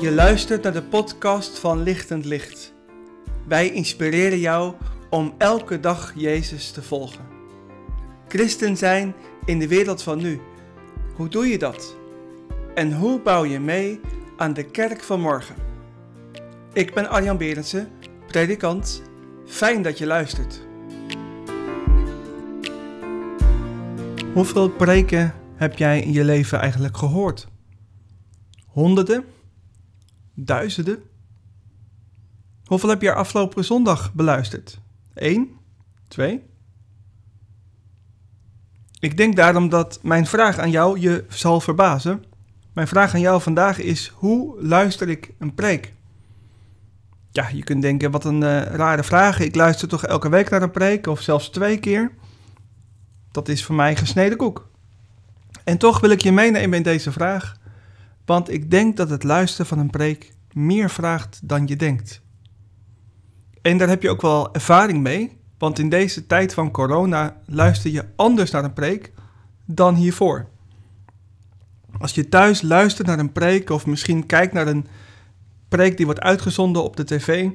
Je luistert naar de podcast van Lichtend Licht. Wij inspireren jou om elke dag Jezus te volgen. Christen zijn in de wereld van nu. Hoe doe je dat? En hoe bouw je mee aan de kerk van morgen? Ik ben Arjan Berendsen, predikant. Fijn dat je luistert. Hoeveel preken heb jij in je leven eigenlijk gehoord? Honderden? Duizenden? Hoeveel heb je er afgelopen zondag beluisterd? Eén? Twee? Ik denk daarom dat mijn vraag aan jou je zal verbazen. Mijn vraag aan jou vandaag is: hoe luister ik een preek? Ja, je kunt denken, wat een uh, rare vraag. Ik luister toch elke week naar een preek, of zelfs twee keer. Dat is voor mij gesneden koek. En toch wil ik je meenemen in deze vraag, want ik denk dat het luisteren van een preek meer vraagt dan je denkt. En daar heb je ook wel ervaring mee, want in deze tijd van corona luister je anders naar een preek dan hiervoor. Als je thuis luistert naar een preek of misschien kijkt naar een preek die wordt uitgezonden op de tv,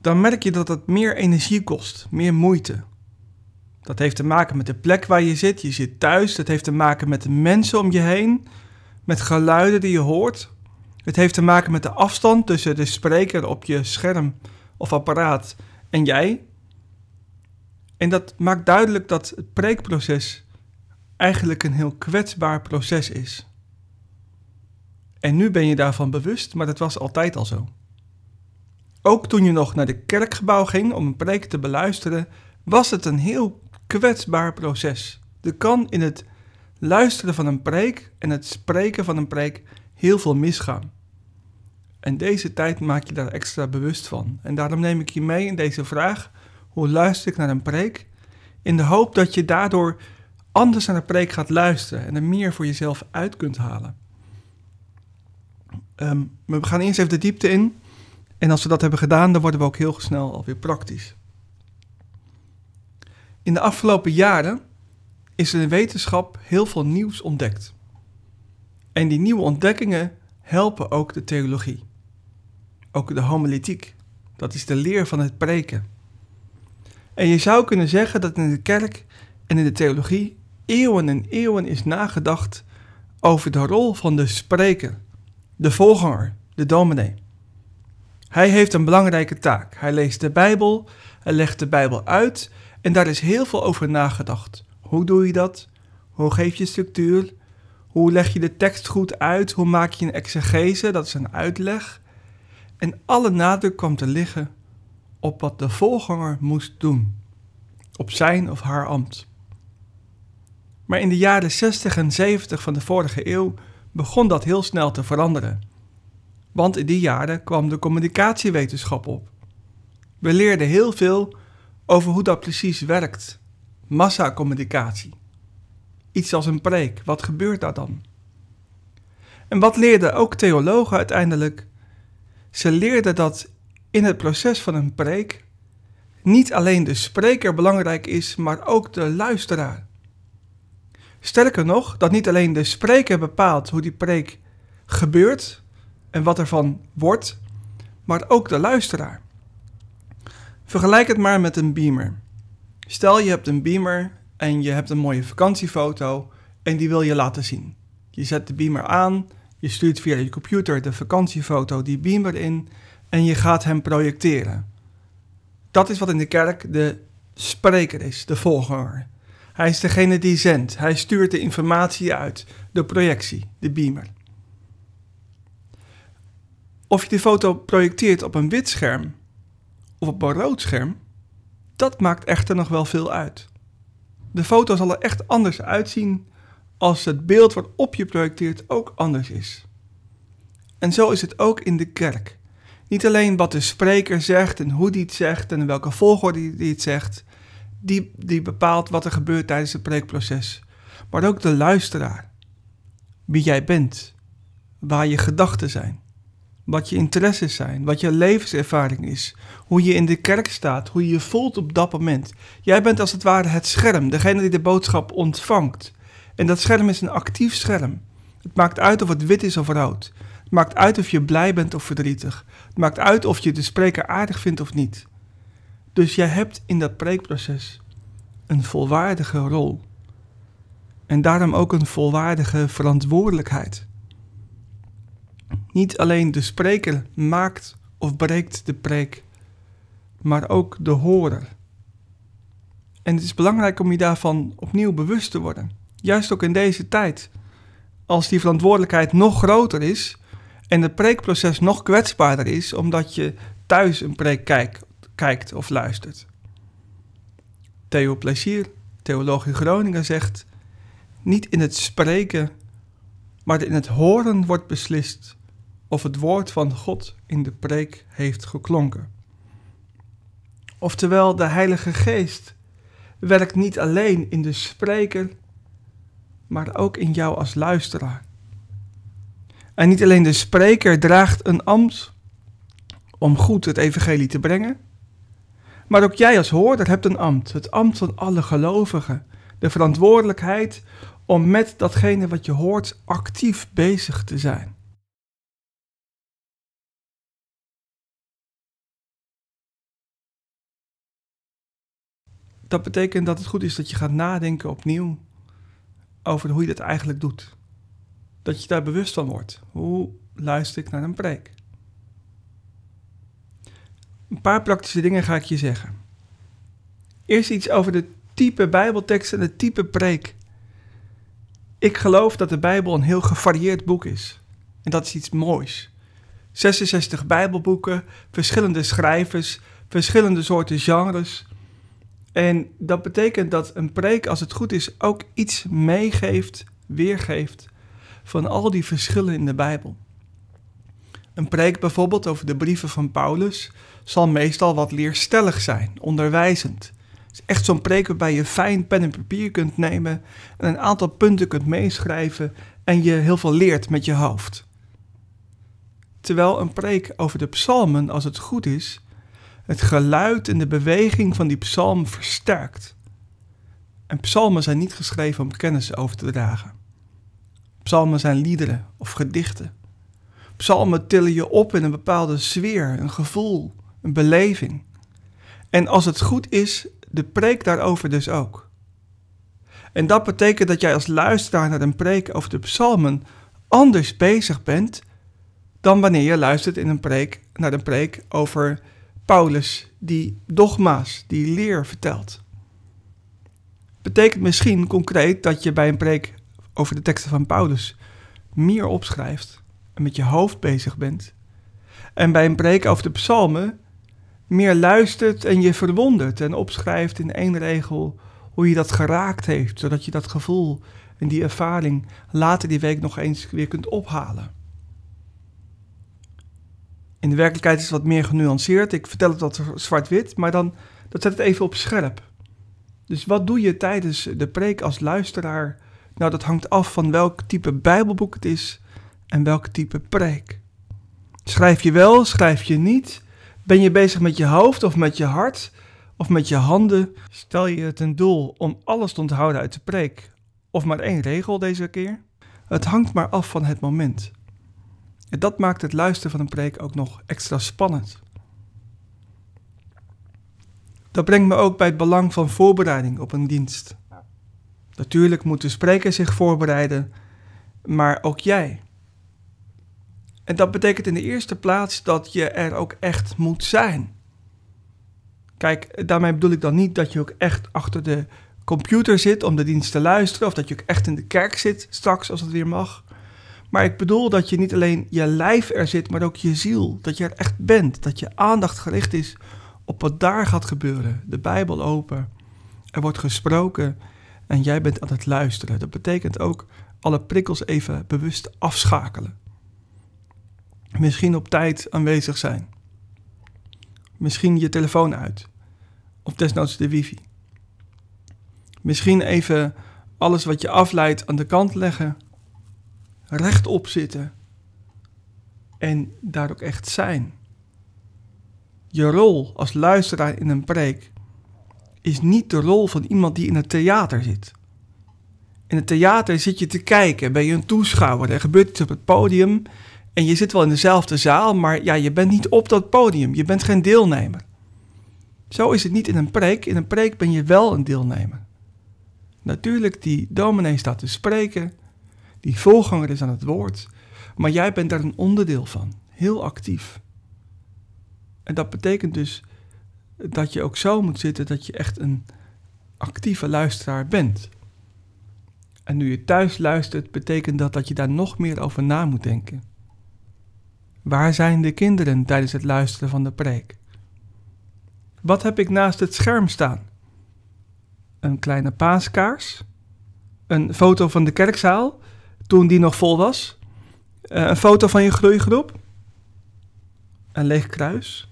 dan merk je dat het meer energie kost, meer moeite. Dat heeft te maken met de plek waar je zit. Je zit thuis. Dat heeft te maken met de mensen om je heen. Met geluiden die je hoort. Het heeft te maken met de afstand tussen de spreker op je scherm of apparaat en jij. En dat maakt duidelijk dat het preekproces eigenlijk een heel kwetsbaar proces is. En nu ben je daarvan bewust, maar dat was altijd al zo. Ook toen je nog naar de kerkgebouw ging om een preek te beluisteren, was het een heel kwetsbaar proces. Er kan in het luisteren van een preek en het spreken van een preek heel veel misgaan. En deze tijd maak je daar extra bewust van. En daarom neem ik je mee in deze vraag: hoe luister ik naar een preek? In de hoop dat je daardoor anders naar een preek gaat luisteren en er meer voor jezelf uit kunt halen. Ehm, we gaan eerst even de diepte in. En als we dat hebben gedaan, dan worden we ook heel snel alweer praktisch. In de afgelopen jaren is in de wetenschap heel veel nieuws ontdekt. En die nieuwe ontdekkingen helpen ook de theologie. Ook de homiletiek. Dat is de leer van het preken. En je zou kunnen zeggen dat in de kerk en in de theologie eeuwen en eeuwen is nagedacht over de rol van de spreker, de voorganger, de dominee. Hij heeft een belangrijke taak. Hij leest de Bijbel, hij legt de Bijbel uit en daar is heel veel over nagedacht. Hoe doe je dat? Hoe geef je structuur? Hoe leg je de tekst goed uit? Hoe maak je een exegese? Dat is een uitleg. En alle nadruk kwam te liggen op wat de voorganger moest doen. Op zijn of haar ambt. Maar in de jaren 60 en 70 van de vorige eeuw begon dat heel snel te veranderen. Want in die jaren kwam de communicatiewetenschap op. We leerden heel veel over hoe dat precies werkt. Massacommunicatie. Iets als een preek, wat gebeurt daar dan? En wat leerden ook theologen uiteindelijk? Ze leerden dat in het proces van een preek niet alleen de spreker belangrijk is, maar ook de luisteraar. Sterker nog, dat niet alleen de spreker bepaalt hoe die preek gebeurt en wat ervan wordt, maar ook de luisteraar. Vergelijk het maar met een beamer. Stel je hebt een beamer en je hebt een mooie vakantiefoto en die wil je laten zien. Je zet de beamer aan, je stuurt via je computer de vakantiefoto die beamer in en je gaat hem projecteren. Dat is wat in de kerk de spreker is, de voorganger. Hij is degene die zendt, hij stuurt de informatie uit, de projectie, de beamer. Of je die foto projecteert op een wit scherm of op een rood scherm, dat maakt echter nog wel veel uit. De foto zal er echt anders uitzien als het beeld wat op je projecteert ook anders is. En zo is het ook in de kerk. Niet alleen wat de spreker zegt en hoe die het zegt en welke volgorde die het zegt, die, die bepaalt wat er gebeurt tijdens het preekproces, maar ook de luisteraar. Wie jij bent, waar je gedachten zijn wat je interesses zijn, wat je levenservaring is, hoe je in de kerk staat, hoe je je voelt op dat moment. Jij bent als het ware het scherm, degene die de boodschap ontvangt. En dat scherm is een actief scherm. Het maakt uit of het wit is of rood. Het maakt uit of je blij bent of verdrietig. Het maakt uit of je de spreker aardig vindt of niet. Dus jij hebt in dat preekproces een volwaardige rol. En daarom ook een volwaardige verantwoordelijkheid. Niet alleen de spreker maakt of breekt de preek, maar ook de horer. En het is belangrijk om je daarvan opnieuw bewust te worden. Juist ook in deze tijd. Als die verantwoordelijkheid nog groter is en het preekproces nog kwetsbaarder is, omdat je thuis een preek kijkt, of luistert. Theo Plezier, theoloog in Groningen, zegt: Niet in het spreken, maar in het horen wordt beslist of het woord van God in de preek heeft geklonken. Oftewel, de Heilige Geest werkt niet alleen in de spreker, maar ook in jou als luisteraar. En niet alleen de spreker draagt een ambt om goed het evangelie te brengen, maar ook jij als hoorder hebt een ambt, het ambt van alle gelovigen, de verantwoordelijkheid om met datgene wat je hoort actief bezig te zijn. Dat betekent dat het goed is dat je gaat nadenken opnieuw over hoe je dat eigenlijk doet. Dat je daar bewust van wordt. Hoe luister ik naar een preek? Een paar praktische dingen ga ik je zeggen. Eerst iets over de type Bijbeltekst en het type preek. Ik geloof dat de Bijbel een heel gevarieerd boek is. En dat is iets moois. 66 Bijbelboeken, verschillende schrijvers, verschillende soorten genres. En dat betekent dat een preek, als het goed is, ook iets meegeeft, weergeeft van al die verschillen in de Bijbel. Een preek bijvoorbeeld over de brieven van Paulus zal meestal wat leerstellig zijn, onderwijzend. Het is echt zo'n preek waarbij je fijn pen en papier kunt nemen en een aantal punten kunt meeschrijven en je heel veel leert met je hoofd. Terwijl een preek over de psalmen, als het goed is, het geluid en de beweging van die psalm versterkt. En psalmen zijn niet geschreven om kennis over te dragen. Psalmen zijn liederen of gedichten. Psalmen tillen je op in een bepaalde sfeer, een gevoel, een beleving. En als het goed is, de preek daarover dus ook. En dat betekent dat jij als luisteraar naar een preek over de psalmen anders bezig bent dan wanneer je luistert in een preek, naar een preek over Paulus die dogma's, die leer vertelt. Betekent misschien concreet dat je bij een preek over de teksten van Paulus meer opschrijft en met je hoofd bezig bent. En bij een preek over de psalmen meer luistert en je verwondert en opschrijft in één regel hoe je dat geraakt heeft, zodat je dat gevoel en die ervaring later die week nog eens weer kunt ophalen. In de werkelijkheid is het wat meer genuanceerd. Ik vertel het wat zwart-wit, maar dan dat zet het even op scherp. Dus wat doe je tijdens de preek als luisteraar? Nou, dat hangt af van welk type Bijbelboek het is en welk type preek. Schrijf je wel, schrijf je niet? Ben je bezig met je hoofd of met je hart of met je handen? Stel je het een doel om alles te onthouden uit de preek of maar één regel deze keer? Het hangt maar af van het moment. En dat maakt het luisteren van een preek ook nog extra spannend. Dat brengt me ook bij het belang van voorbereiding op een dienst. Natuurlijk moet de spreker zich voorbereiden, maar ook jij. En dat betekent in de eerste plaats dat je er ook echt moet zijn. Kijk, daarmee bedoel ik dan niet dat je ook echt achter de computer zit om de dienst te luisteren, of dat je ook echt in de kerk zit straks als het weer mag. Maar ik bedoel dat je niet alleen je lijf er zit, maar ook je ziel. Dat je er echt bent. Dat je aandacht gericht is op wat daar gaat gebeuren. De Bijbel open. Er wordt gesproken en jij bent aan het luisteren. Dat betekent ook alle prikkels even bewust afschakelen. Misschien op tijd aanwezig zijn. Misschien je telefoon uit. Of desnoods de wifi. Misschien even alles wat je afleidt aan de kant leggen rechtop zitten en daar ook echt zijn. Je rol als luisteraar in een preek is niet de rol van iemand die in het theater zit. In het theater zit je te kijken, ben je een toeschouwer, er gebeurt iets op het podium En je zit wel in dezelfde zaal, maar ja, je bent niet op dat podium. Je bent geen deelnemer. Zo is het niet in een preek. In een preek ben je wel een deelnemer. Natuurlijk, die dominee staat te spreken. Die volganger is aan het woord. Maar jij bent daar een onderdeel van. Heel actief. En dat betekent dus dat je ook zo moet zitten dat je echt een actieve luisteraar bent. En nu je thuis luistert, betekent dat dat je daar nog meer over na moet denken. Waar zijn de kinderen tijdens het luisteren van de preek? Wat heb ik naast het scherm staan? Een kleine paaskaars? Een foto van de kerkzaal toen die nog vol was? Eh, een foto van je groeigroep? Een leeg kruis?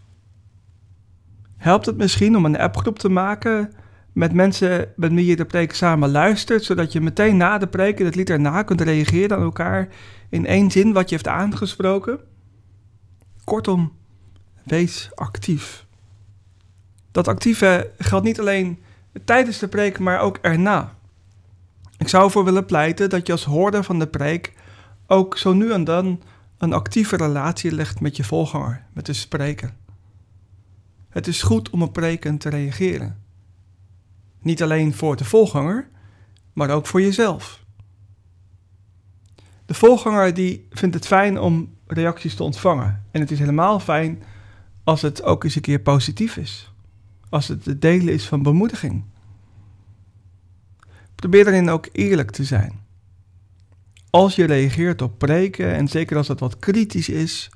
Helpt het misschien om een appgroep te maken met mensen met wie je de preek samen luistert, zodat je meteen na de preek en het lied erna kunt reageren aan elkaar in één zin wat je heeft aangesproken? Kortom, wees actief. Dat actieve geldt niet alleen tijdens de preek, maar ook erna. Ik zou ervoor willen pleiten dat je als hoorder van de preek ook zo nu en dan een actieve relatie legt met je volganger, met de spreker. Het is goed om op preken te reageren. Niet alleen voor de volganger, maar ook voor jezelf. De volganger die vindt het fijn om reacties te ontvangen. En het is helemaal fijn als het ook eens een keer positief is. Als het het delen is van bemoediging. Probeer daarin ook eerlijk te zijn. Als je reageert op preken, en zeker als het wat kritisch is,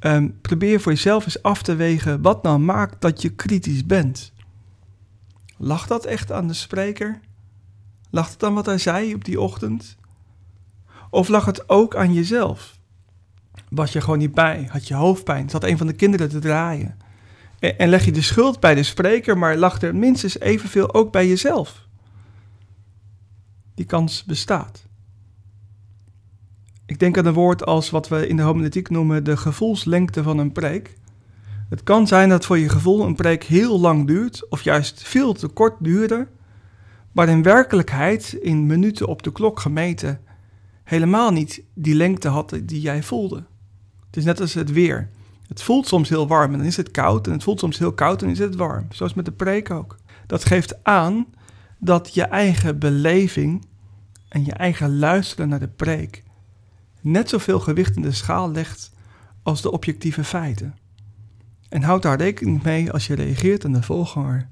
um, probeer voor jezelf eens af te wegen wat nou maakt dat je kritisch bent. Lag dat echt aan de spreker? Lag het aan wat hij zei op die ochtend? Of lag het ook aan jezelf? Was je gewoon niet bij? Had je hoofdpijn? Zat een van de kinderen te draaien? En, en leg je de schuld bij de spreker, maar lag er minstens evenveel ook bij jezelf? Die kans bestaat. Ik denk aan een woord als wat we in de homiletiek noemen de gevoelslengte van een preek. Het kan zijn dat voor je gevoel een preek heel lang duurt, of juist veel te kort duurde, maar in werkelijkheid, in minuten op de klok gemeten, helemaal niet die lengte had die jij voelde. Het is net als het weer. Het voelt soms heel warm en dan is het koud, en het voelt soms heel koud en is het warm. Zoals met de preek ook. Dat geeft aan dat je eigen beleving en je eigen luisteren naar de preek net zoveel gewicht in de schaal legt als de objectieve feiten. En houd daar rekening mee als je reageert aan de volganger.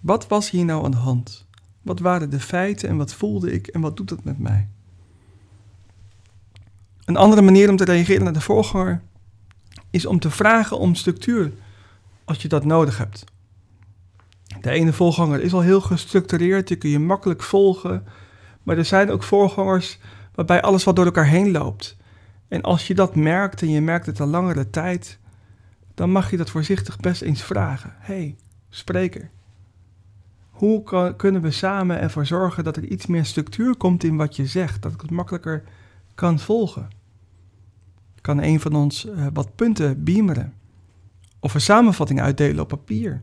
Wat was hier nou aan de hand? Wat waren de feiten en wat voelde ik en wat doet het met mij? Een andere manier om te reageren naar de voorganger is om te vragen om structuur als je dat nodig hebt. De ene voorganger is al heel gestructureerd, die kun je makkelijk volgen, maar er zijn ook voorgangers waarbij alles wat door elkaar heen loopt. En als je dat merkt en je merkt het al langere tijd, dan mag je dat voorzichtig best eens vragen. hey, spreker, hoe kan, kunnen we samen ervoor zorgen dat er iets meer structuur komt in wat je zegt, dat ik het makkelijker kan volgen? Kan een van ons uh, wat punten beameren? Of een samenvatting uitdelen op papier?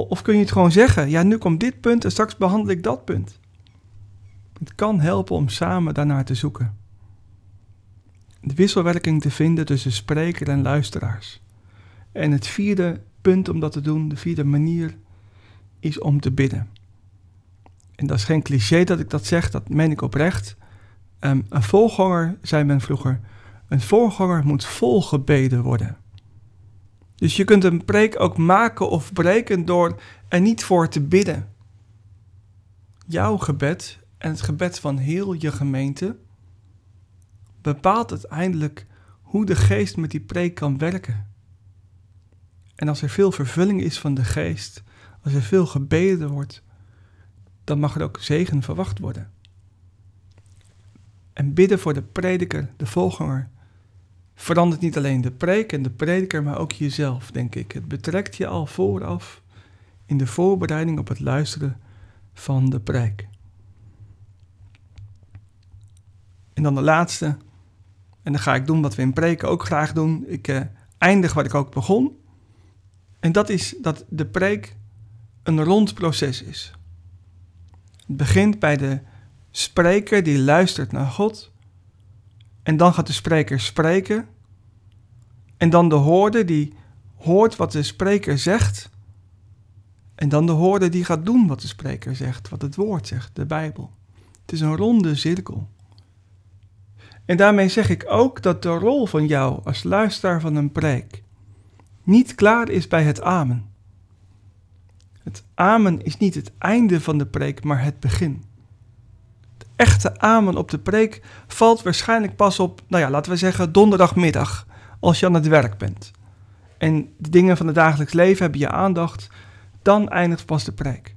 Of kun je het gewoon zeggen, ja, nu komt dit punt en straks behandel ik dat punt? Het kan helpen om samen daarnaar te zoeken. De wisselwerking te vinden tussen spreker en luisteraars. En het vierde punt om dat te doen, de vierde manier, is om te bidden. En dat is geen cliché dat ik dat zeg, dat meen ik oprecht. Um, een volganger, zei men vroeger, een voorganger moet volgebeden worden. Dus je kunt een preek ook maken of breken door er niet voor te bidden. Jouw gebed en het gebed van heel je gemeente bepaalt uiteindelijk hoe de geest met die preek kan werken. En als er veel vervulling is van de geest, als er veel gebeden wordt, dan mag er ook zegen verwacht worden. En bidden voor de prediker, de volganger, verandert niet alleen de preek en de prediker, maar ook jezelf, denk ik. Het betrekt je al vooraf in de voorbereiding op het luisteren van de preek. En dan de laatste. En dan ga ik doen wat we in preken ook graag doen. Ik uh, eindig wat ik ook begon. En dat is dat de preek een rond proces is. Het begint bij de spreker die luistert naar God. En dan gaat de spreker spreken. En dan de hoorder die hoort wat de spreker zegt. En dan de hoorder die gaat doen wat de spreker zegt, wat het woord zegt, de Bijbel. Het is een ronde cirkel. En daarmee zeg ik ook dat de rol van jou als luisteraar van een preek niet klaar is bij het amen. Het amen is niet het einde van de preek, maar het begin. Echte amen op de preek valt waarschijnlijk pas op, nou ja, laten we zeggen donderdagmiddag, als je aan het werk bent. En de dingen van het dagelijks leven hebben je aandacht, dan eindigt pas de preek.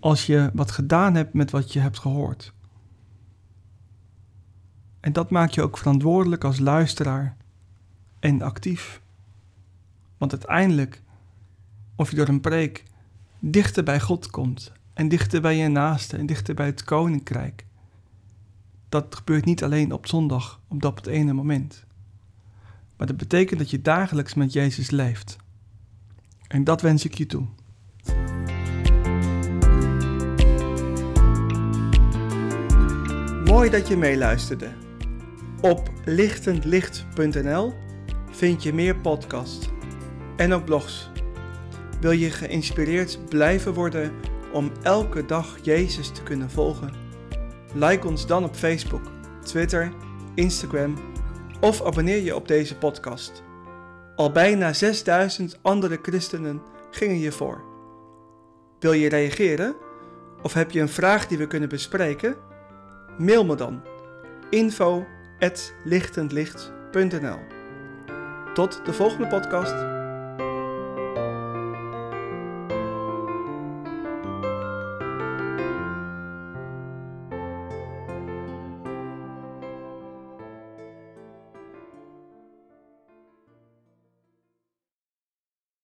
Als je wat gedaan hebt met wat je hebt gehoord. En dat maakt je ook verantwoordelijk als luisteraar en actief. Want uiteindelijk, of je door een preek dichter bij God komt en dichter bij je naaste en dichter bij het koninkrijk, dat gebeurt niet alleen op zondag, op dat ene moment. Maar dat betekent dat je dagelijks met Jezus leeft. En dat wens ik je toe. Mooi dat je meeluisterde. Op lichtendlicht.nl vind je meer podcasts en ook blogs. Wil je geïnspireerd blijven worden om elke dag Jezus te kunnen volgen? Like ons dan op Facebook, Twitter, Instagram of abonneer je op deze podcast. Al bijna 6000 andere christenen gingen je voor. Wil je reageren? Of heb je een vraag die we kunnen bespreken? Mail me dan info lichtendlicht.nl. Tot de volgende podcast.